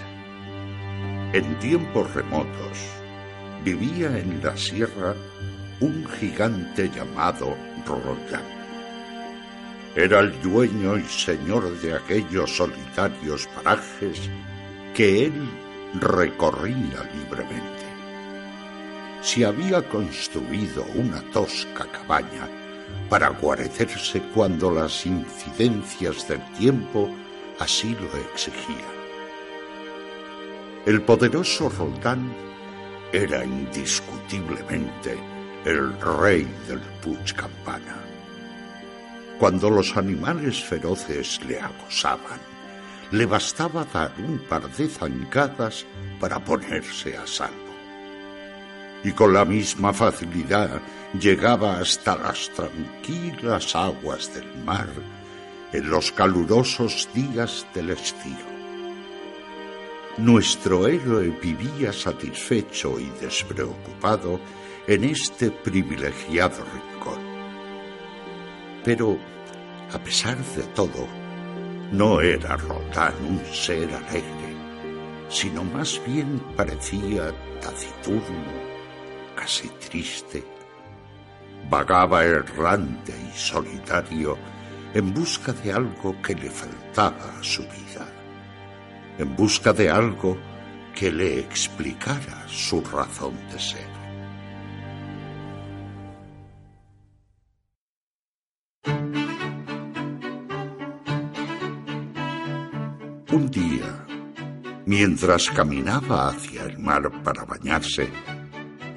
En tiempos remotos vivía en la sierra un gigante llamado Roldán. Era el dueño y señor de aquellos solitarios parajes que él recorría libremente. Se había construido una tosca cabaña para guarecerse cuando las incidencias del tiempo así lo exigían. El poderoso Roldán era indiscutiblemente el rey del Campana. Cuando los animales feroces le acosaban, le bastaba dar un par de zancadas para ponerse a salvo. Y con la misma facilidad llegaba hasta las tranquilas aguas del mar en los calurosos días del estío. Nuestro héroe vivía satisfecho y despreocupado en este privilegiado rincón. Pero, a pesar de todo, no era Roldán un ser alegre, sino más bien parecía taciturno, casi triste. Vagaba errante y solitario en busca de algo que le faltaba a su vida, en busca de algo que le explicara su razón de ser. Un día, mientras caminaba hacia el mar para bañarse,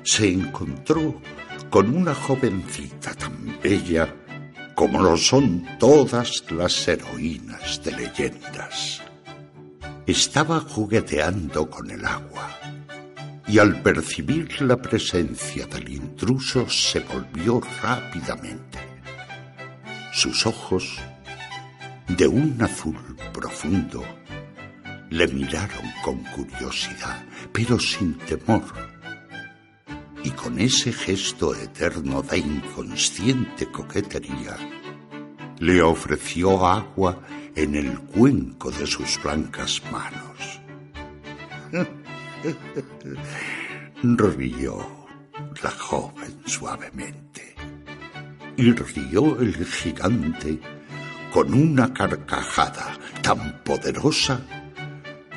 se encontró con una jovencita tan bella como lo son todas las heroínas de leyendas. Estaba jugueteando con el agua y al percibir la presencia del intruso se volvió rápidamente. Sus ojos, de un azul profundo, le miraron con curiosidad, pero sin temor. Y con ese gesto eterno de inconsciente coquetería, le ofreció agua en el cuenco de sus blancas manos. Rió la joven suavemente y rió el gigante con una carcajada tan poderosa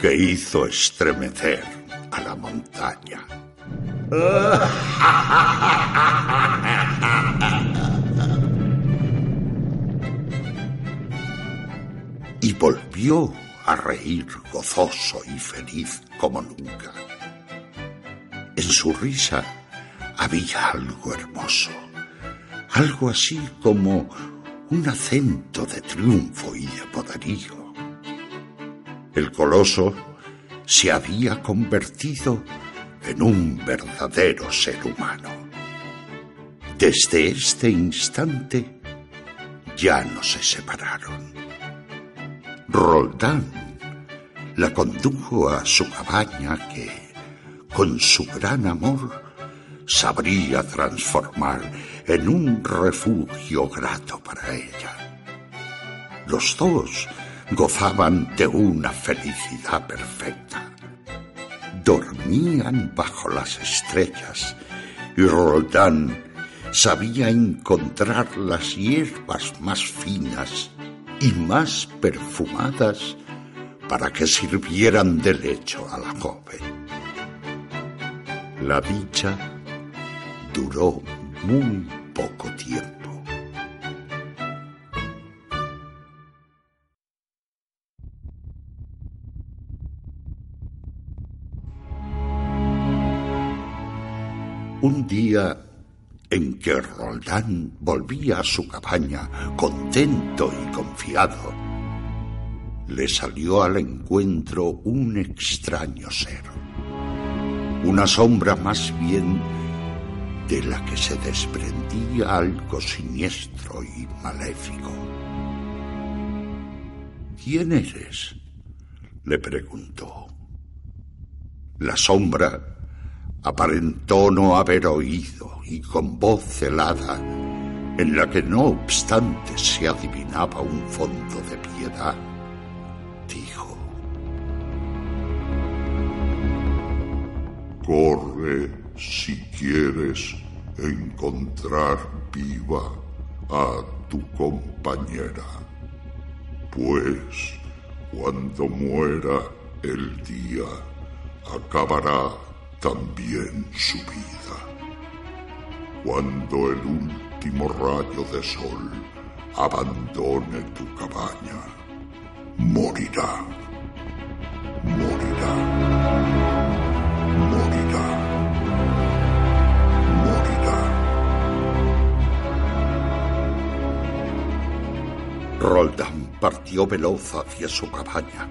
que hizo estremecer a la montaña. y volvió a reír gozoso y feliz como nunca. En su risa había algo hermoso, algo así como un acento de triunfo y de poderío. El coloso se había convertido en un verdadero ser humano. Desde este instante ya no se separaron. Roldán la condujo a su cabaña que, con su gran amor, sabría transformar en un refugio grato para ella. Los dos gozaban de una felicidad perfecta. Dormían bajo las estrellas y Roldán sabía encontrar las hierbas más finas y más perfumadas para que sirvieran de lecho a la joven. La dicha duró muy poco tiempo. Un día en que Roldán volvía a su cabaña contento y confiado, le salió al encuentro un extraño ser, una sombra más bien de la que se desprendía algo siniestro y maléfico. ¿Quién eres? le preguntó. La sombra aparentó no haber oído y con voz celada, en la que no obstante se adivinaba un fondo de piedad, dijo, Corre si quieres encontrar viva a tu compañera, pues cuando muera el día acabará también su vida. Cuando el último rayo de sol abandone tu cabaña, morirá, morirá, morirá, morirá. Roldán partió veloz hacia su cabaña.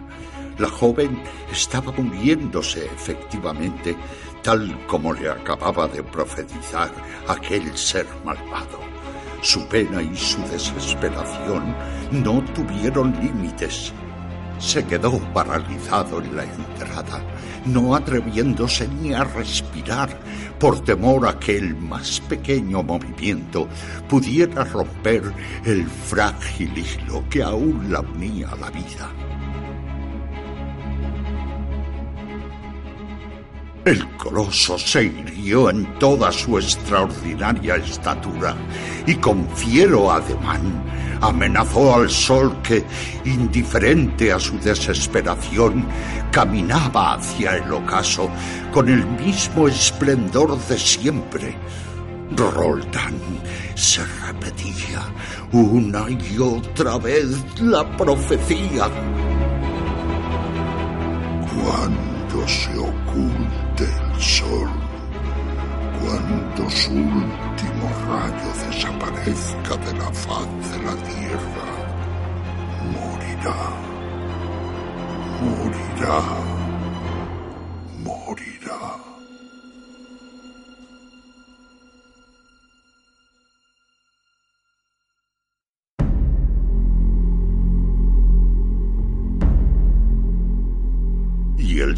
La joven estaba muriéndose efectivamente, tal como le acababa de profetizar aquel ser malvado. Su pena y su desesperación no tuvieron límites. Se quedó paralizado en la entrada, no atreviéndose ni a respirar por temor a que el más pequeño movimiento pudiera romper el frágil hilo que aún la unía a la vida. El coloso se hirió en toda su extraordinaria estatura y con fiero ademán amenazó al sol que, indiferente a su desesperación, caminaba hacia el ocaso con el mismo esplendor de siempre. Roldán se repetía una y otra vez la profecía. Cuando se oculte el sol, cuando su último rayo desaparezca de la faz de la tierra, morirá, morirá, morirá.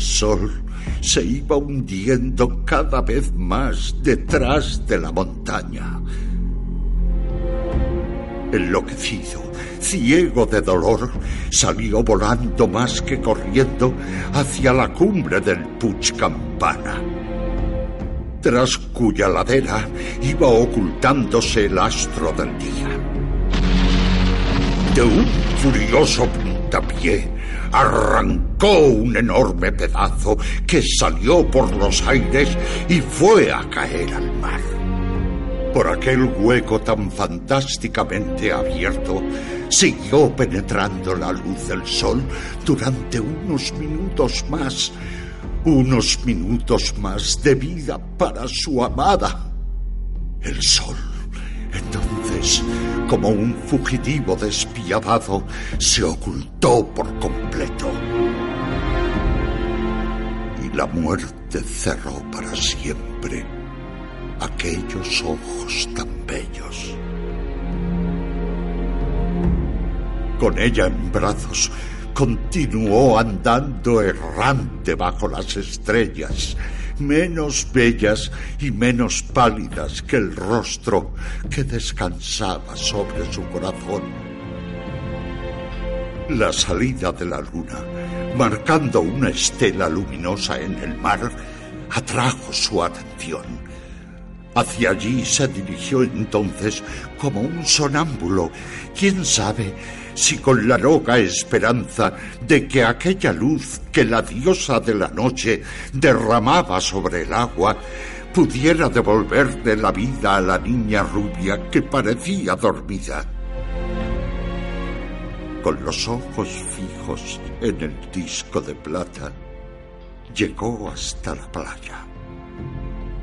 Sol se iba hundiendo cada vez más detrás de la montaña. Enloquecido, ciego de dolor, salió volando más que corriendo hacia la cumbre del Puig Campana, tras cuya ladera iba ocultándose el astro del día. De un furioso puntapié, arrancó un enorme pedazo que salió por los aires y fue a caer al mar. Por aquel hueco tan fantásticamente abierto, siguió penetrando la luz del sol durante unos minutos más, unos minutos más de vida para su amada. El sol, entonces, como un fugitivo despiadado, se ocultó por completo. Y la muerte cerró para siempre aquellos ojos tan bellos. Con ella en brazos, continuó andando errante bajo las estrellas, menos bellas y menos pálidas que el rostro que descansaba sobre su corazón. La salida de la luna, marcando una estela luminosa en el mar, atrajo su atención. Hacia allí se dirigió entonces como un sonámbulo, quién sabe si con la loca esperanza de que aquella luz que la diosa de la noche derramaba sobre el agua pudiera devolverle la vida a la niña rubia que parecía dormida. Con los ojos fijos en el disco de plata, llegó hasta la playa.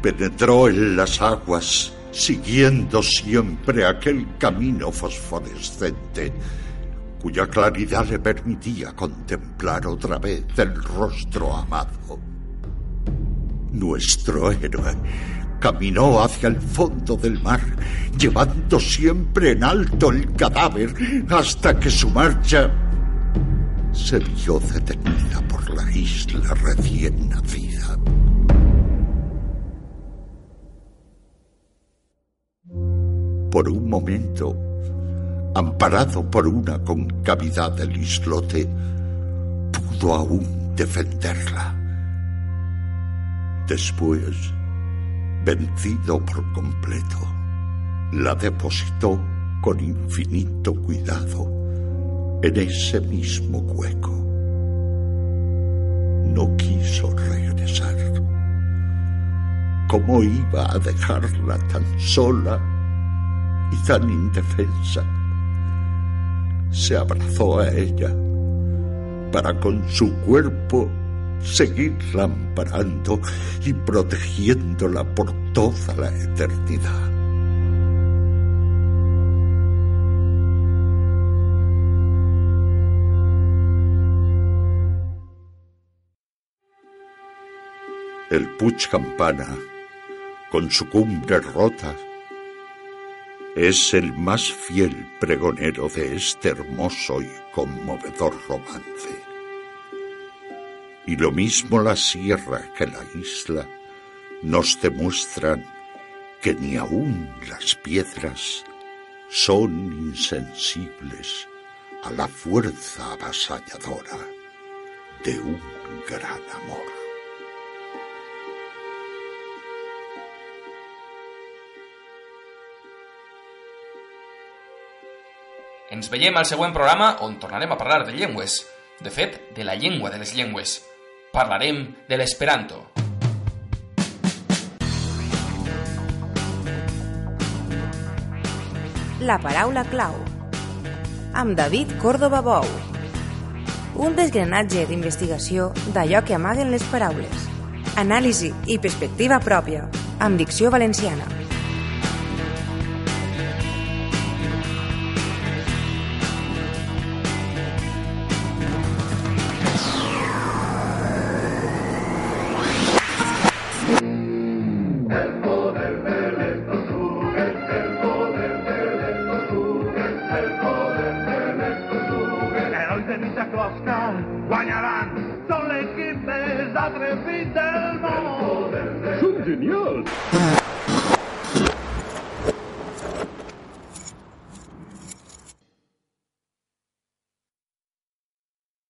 Penetró en las aguas, siguiendo siempre aquel camino fosforescente cuya claridad le permitía contemplar otra vez el rostro amado. Nuestro héroe caminó hacia el fondo del mar, llevando siempre en alto el cadáver hasta que su marcha se vio detenida por la isla recién nacida. Por un momento, amparado por una concavidad del islote, pudo aún defenderla. Después, vencido por completo, la depositó con infinito cuidado en ese mismo hueco. No quiso regresar. ¿Cómo iba a dejarla tan sola y tan indefensa? Se abrazó a ella para con su cuerpo seguirla amparando y protegiéndola por toda la eternidad. El Puig Campana, con su cumbre rota, es el más fiel pregonero de este hermoso y conmovedor romance. Y lo mismo la sierra que la isla nos demuestran que ni aun las piedras son insensibles a la fuerza avasalladora de un gran amor. Ens veiem al següent programa on tornarem a parlar de llengües. De fet, de la llengua de les llengües. Parlarem de l'esperanto. La paraula clau. Amb David Córdoba Bou. Un desgranatge d'investigació d'allò que amaguen les paraules. Anàlisi i perspectiva pròpia. Amb dicció valenciana. Ah.